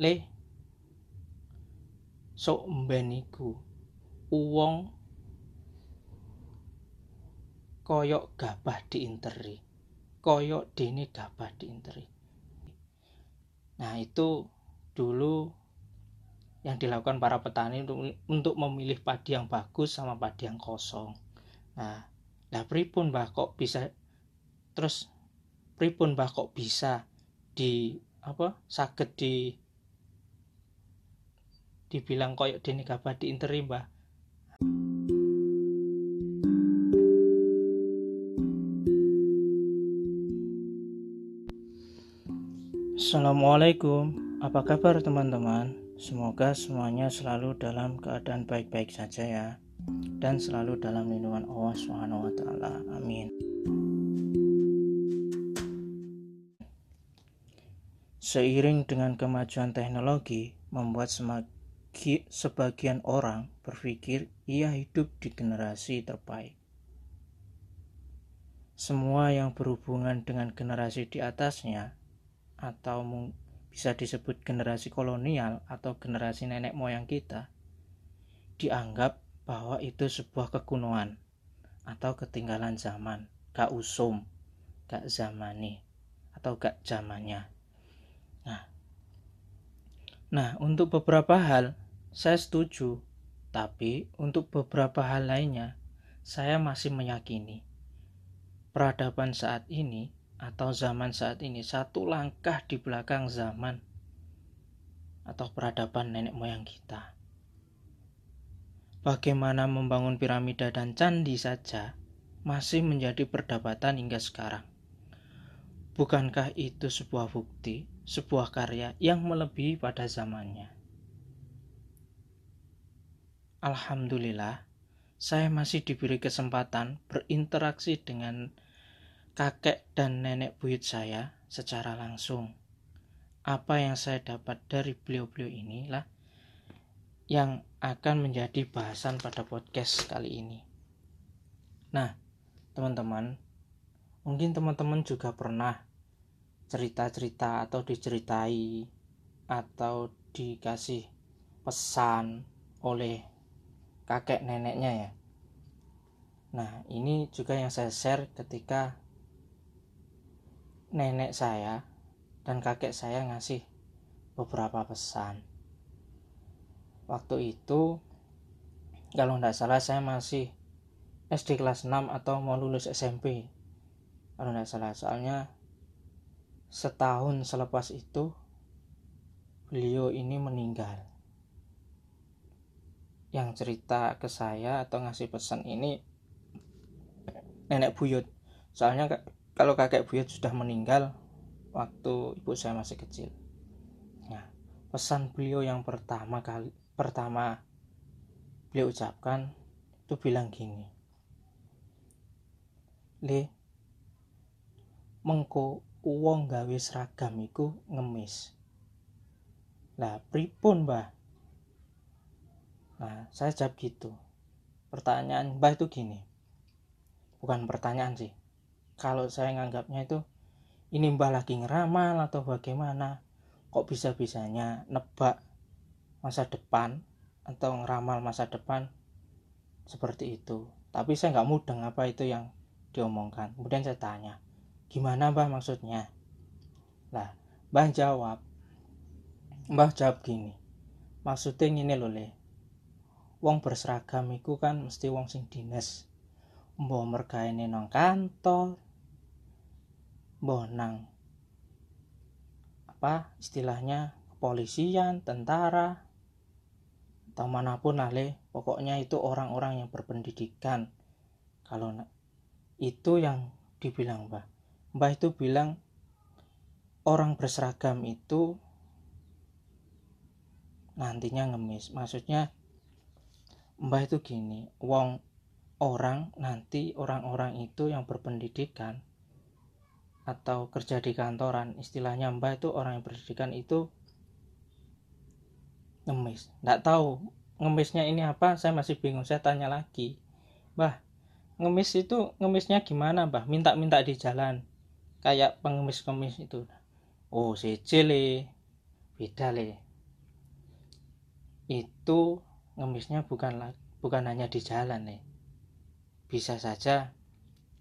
le sok mben iku uwong koyok gabah diinteri koyok dene gabah diinteri. Nah itu dulu yang dilakukan para petani untuk, untuk memilih padi yang bagus sama padi yang kosong. Nah lah pripun bah kok bisa terus pripun bah kok bisa di apa sakit di dibilang koyok dene gabah diinteri mbah Assalamualaikum, apa kabar teman-teman? Semoga semuanya selalu dalam keadaan baik-baik saja ya dan selalu dalam lindungan Allah Subhanahu wa taala. Amin. Seiring dengan kemajuan teknologi membuat semagi, sebagian orang berpikir ia hidup di generasi terbaik. Semua yang berhubungan dengan generasi di atasnya atau bisa disebut generasi kolonial atau generasi nenek moyang kita dianggap bahwa itu sebuah kekunoan atau ketinggalan zaman gak usum gak zamani atau gak zamannya nah nah untuk beberapa hal saya setuju tapi untuk beberapa hal lainnya saya masih meyakini peradaban saat ini atau zaman saat ini satu langkah di belakang zaman atau peradaban nenek moyang kita. Bagaimana membangun piramida dan candi saja masih menjadi perdebatan hingga sekarang. Bukankah itu sebuah bukti, sebuah karya yang melebihi pada zamannya? Alhamdulillah, saya masih diberi kesempatan berinteraksi dengan kakek dan nenek buyut saya secara langsung. Apa yang saya dapat dari beliau-beliau inilah yang akan menjadi bahasan pada podcast kali ini. Nah, teman-teman, mungkin teman-teman juga pernah cerita-cerita atau diceritai atau dikasih pesan oleh kakek neneknya ya. Nah, ini juga yang saya share ketika nenek saya dan kakek saya ngasih beberapa pesan. Waktu itu, kalau tidak salah saya masih SD kelas 6 atau mau lulus SMP. Kalau tidak salah, soalnya setahun selepas itu beliau ini meninggal. Yang cerita ke saya atau ngasih pesan ini nenek buyut. Soalnya kalau kakek buyut sudah meninggal waktu ibu saya masih kecil. Nah, pesan beliau yang pertama kali pertama beliau ucapkan itu bilang gini. Le mengko uang gawe seragam iku ngemis. Lah pripun, Mbah? Nah, saya jawab gitu. Pertanyaan Mbah itu gini. Bukan pertanyaan sih. Kalau saya nganggapnya itu ini mbah lagi ngeramal atau bagaimana? Kok bisa-bisanya nebak masa depan atau ngeramal masa depan seperti itu? Tapi saya nggak mudeng apa itu yang diomongkan. Kemudian saya tanya gimana mbah maksudnya? Lah mbah jawab mbah jawab gini. Maksudnya ini loh le wong berseragam itu kan mesti wong sing dinas mbah mergaene nang kantor. Bonang apa istilahnya kepolisian tentara. Atau mana pun lah le. Pokoknya itu orang-orang yang berpendidikan. Kalau itu yang dibilang mbah mbah itu bilang orang berseragam itu nantinya ngemis. Maksudnya mbah itu gini wong orang nanti orang-orang itu yang berpendidikan atau kerja di kantoran istilahnya mbak itu orang yang berpendidikan itu ngemis. Nggak tahu ngemisnya ini apa saya masih bingung. Saya tanya lagi mbah ngemis itu ngemisnya gimana mbah? Minta-minta di jalan kayak pengemis-kemis itu. Oh si le beda le. Itu ngemisnya bukan bukan hanya di jalan nih. Bisa saja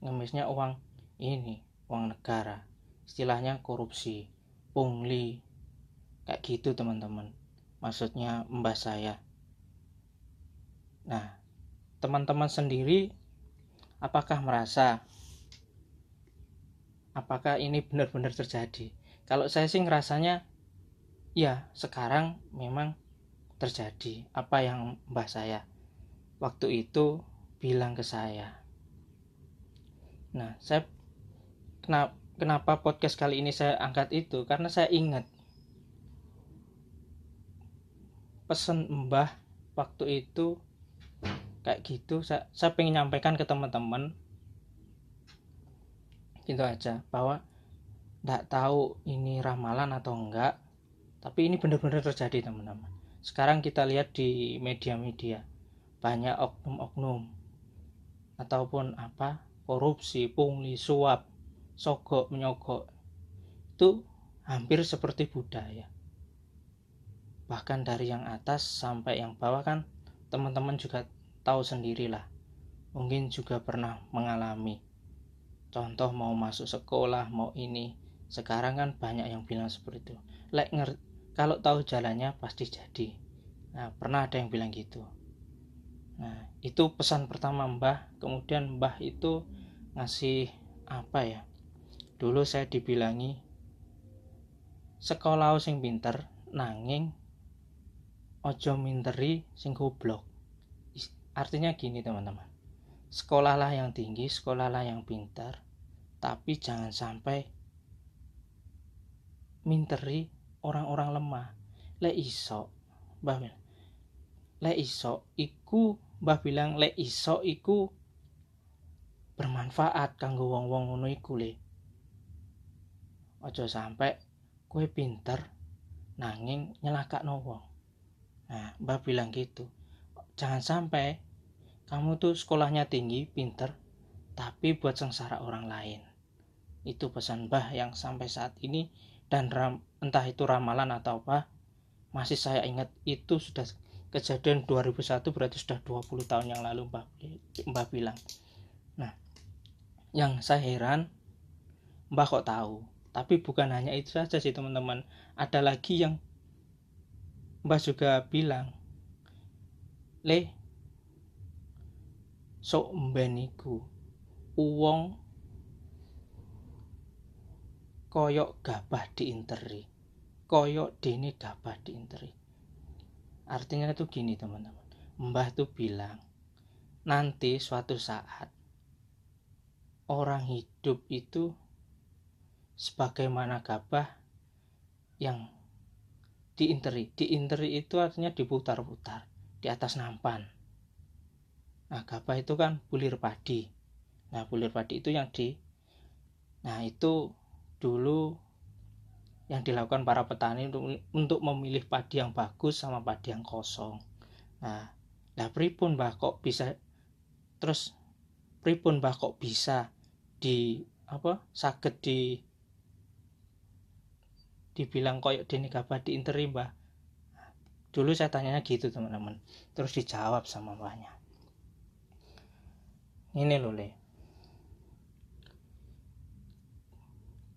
ngemisnya uang ini uang negara. Istilahnya korupsi pungli. Kayak gitu teman-teman. Maksudnya mbah saya. Nah teman-teman sendiri apakah merasa apakah ini benar-benar terjadi? Kalau saya sih ngerasanya ya sekarang memang terjadi. Apa yang mbah saya waktu itu bilang ke saya. Nah saya kenapa kenapa podcast kali ini saya angkat itu? Karena saya ingat pesan mbah waktu itu kayak gitu. Saya, saya pengen nyampaikan ke teman-teman. Gitu aja bahwa tidak tahu ini ramalan atau enggak tapi ini benar-benar terjadi teman-teman sekarang kita lihat di media-media. Banyak oknum-oknum. Ataupun apa? Korupsi pungli suap sogok menyogok. Itu hampir seperti budaya. Bahkan dari yang atas sampai yang bawah kan teman-teman juga tahu sendirilah. Mungkin juga pernah mengalami. Contoh mau masuk sekolah mau ini. Sekarang kan banyak yang bilang seperti itu. Nger kalau tahu jalannya pasti jadi. Nah pernah ada yang bilang gitu. Nah itu pesan pertama mbah. Kemudian mbah itu ngasih apa ya? Dulu saya dibilangi sekolah sing pinter nanging ojo minteri sing goblok. Artinya gini teman-teman. Sekolahlah yang tinggi, sekolahlah yang pintar, tapi jangan sampai minteri orang-orang lemah. Le iso, Mbah. Le iso iku Mbah bilang le iso iku bermanfaat kanggo wong-wong ngono iku le. Ojo sampai kue pinter nanging nyelakakno wong. Nah, Mbah bilang gitu jangan sampai kamu tuh sekolahnya tinggi, pinter, tapi buat sengsara orang lain. Itu pesan Mbah yang sampai saat ini dan ram, entah itu ramalan atau apa, masih saya ingat itu sudah kejadian 2001 berarti sudah 20 tahun yang lalu Mbah, Mbah bilang. Nah, yang saya heran Mbah kok tahu. Tapi bukan hanya itu saja sih teman-teman. Ada lagi yang Mbah juga bilang le sok mben iku uwong koyok gabah diinteri koyok dene gabah diinteri artinya itu gini teman-teman mbah tuh bilang nanti suatu saat orang hidup itu sebagaimana gabah yang diinteri diinteri itu artinya diputar-putar di atas nampan. Nah, gabah itu kan bulir padi. Nah, bulir padi itu yang di Nah, itu dulu yang dilakukan para petani untuk, memilih padi yang bagus sama padi yang kosong. Nah, lah pripun Mbah kok bisa terus pripun Mbah kok bisa di apa sakit di dibilang koyok dini gabah diinteri Mbah? Dulu saya tanyanya gitu teman-teman. Terus dijawab sama mbaknya ini loh le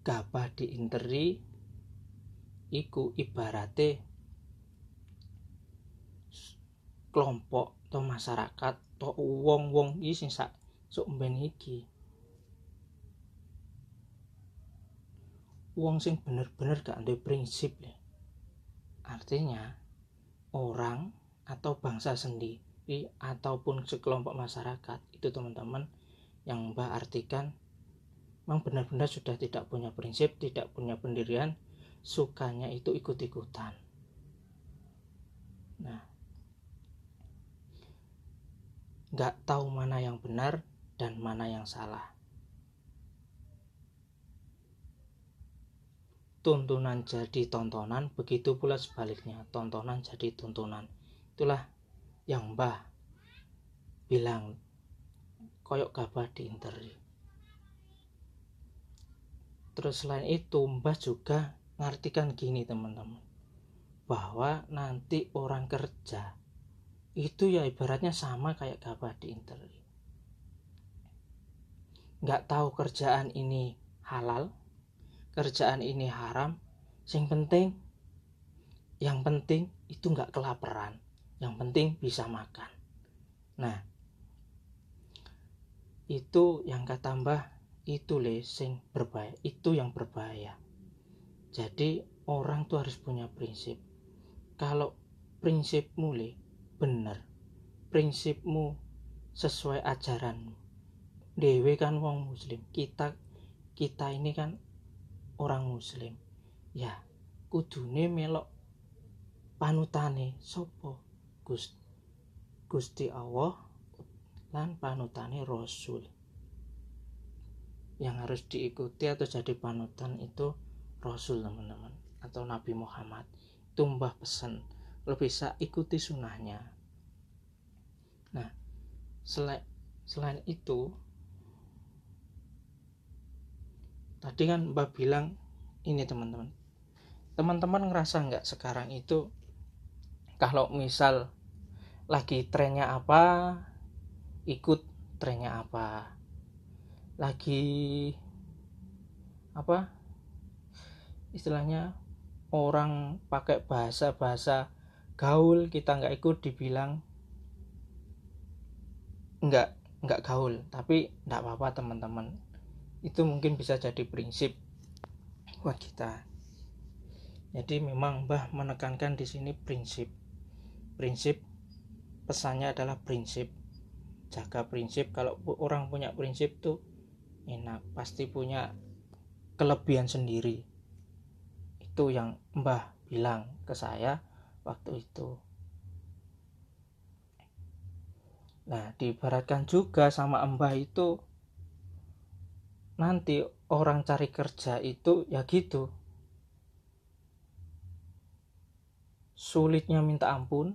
gabah interi iku ibarate kelompok atau masyarakat atau wong-wong iki sing sak sok iki. Wong sing bener-bener gak ada prinsip le. Artinya orang atau bangsa sendiri ataupun sekelompok masyarakat itu teman-teman yang Mbak artikan memang benar-benar sudah tidak punya prinsip, tidak punya pendirian, sukanya itu ikut-ikutan. Nah, nggak tahu mana yang benar dan mana yang salah. tuntunan jadi tontonan, begitu pula sebaliknya, tontonan jadi tuntunan. Itulah yang Mbah bilang koyok gabah di interi. Terus selain itu Mbah juga ngartikan gini teman-teman. bahwa nanti orang kerja itu ya ibaratnya sama kayak gabah di internet nggak tahu kerjaan ini halal kerjaan ini haram. Yang penting yang penting itu nggak kelaparan. Yang penting bisa makan. Nah itu yang kata mbah itu le sing berbahaya. Itu yang berbahaya. Jadi orang tuh harus punya prinsip. Kalau prinsipmu le benar prinsipmu sesuai ajaranmu. Dewe kan wong muslim. Kita kita ini kan orang muslim. Ya kudune melok panutane sopo Gust Gusti Allah lan panutane Rasul yang harus diikuti atau jadi panutan itu Rasul teman-teman atau Nabi Muhammad. Tumbah pesan lo bisa ikuti sunnahnya. Nah selain selain itu tadi kan mbak bilang ini teman-teman. Teman-teman ngerasa nggak sekarang itu kalau misal lagi trennya apa ikut trennya apa lagi apa? Istilahnya orang pakai bahasa-bahasa gaul kita nggak ikut dibilang nggak nggak gaul. Tapi nggak apa-apa teman-teman. Itu mungkin bisa jadi prinsip buat kita. Jadi memang Mbah menekankan di sini prinsip. Prinsip pesannya adalah prinsip. Jaga prinsip. Kalau orang punya prinsip tuh enak pasti punya kelebihan sendiri. Itu yang Mbah bilang ke saya waktu itu. Nah diibaratkan juga sama Mbah itu nanti orang cari kerja itu ya gitu. Sulitnya minta ampun.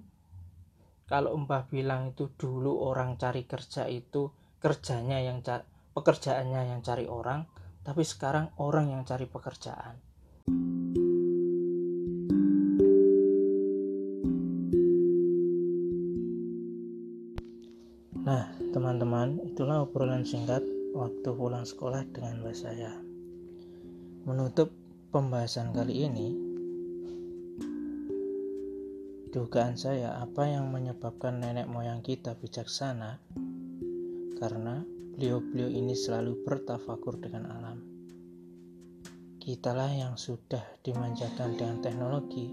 Kalau Mbah bilang itu dulu orang cari kerja itu kerjanya yang pekerjaannya yang cari orang tapi sekarang orang yang cari pekerjaan Nah, teman-teman, itulah obrolan singkat waktu pulang sekolah dengan mbak saya. Menutup pembahasan kali ini, dugaan saya apa yang menyebabkan nenek moyang kita bijaksana karena beliau-beliau ini selalu bertafakur dengan alam. Kitalah yang sudah dimanjakan dengan teknologi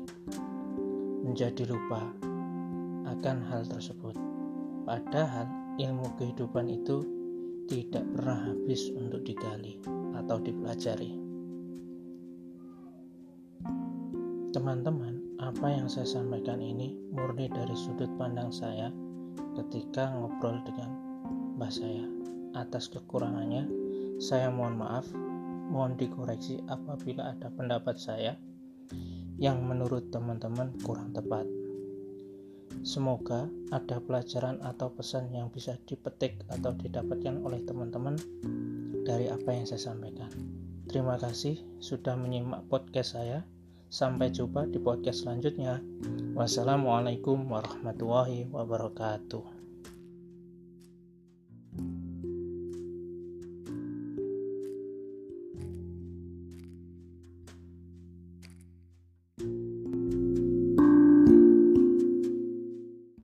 menjadi lupa akan hal tersebut. Padahal ilmu kehidupan itu tidak pernah habis untuk digali atau dipelajari. Teman-teman, apa yang saya sampaikan ini murni dari sudut pandang saya ketika ngobrol dengan mbah saya. Atas kekurangannya, saya mohon maaf, mohon dikoreksi apabila ada pendapat saya yang menurut teman-teman kurang tepat. Semoga ada pelajaran atau pesan yang bisa dipetik atau didapatkan oleh teman-teman dari apa yang saya sampaikan. Terima kasih sudah menyimak podcast saya. Sampai jumpa di podcast selanjutnya. Wassalamualaikum warahmatullahi wabarakatuh.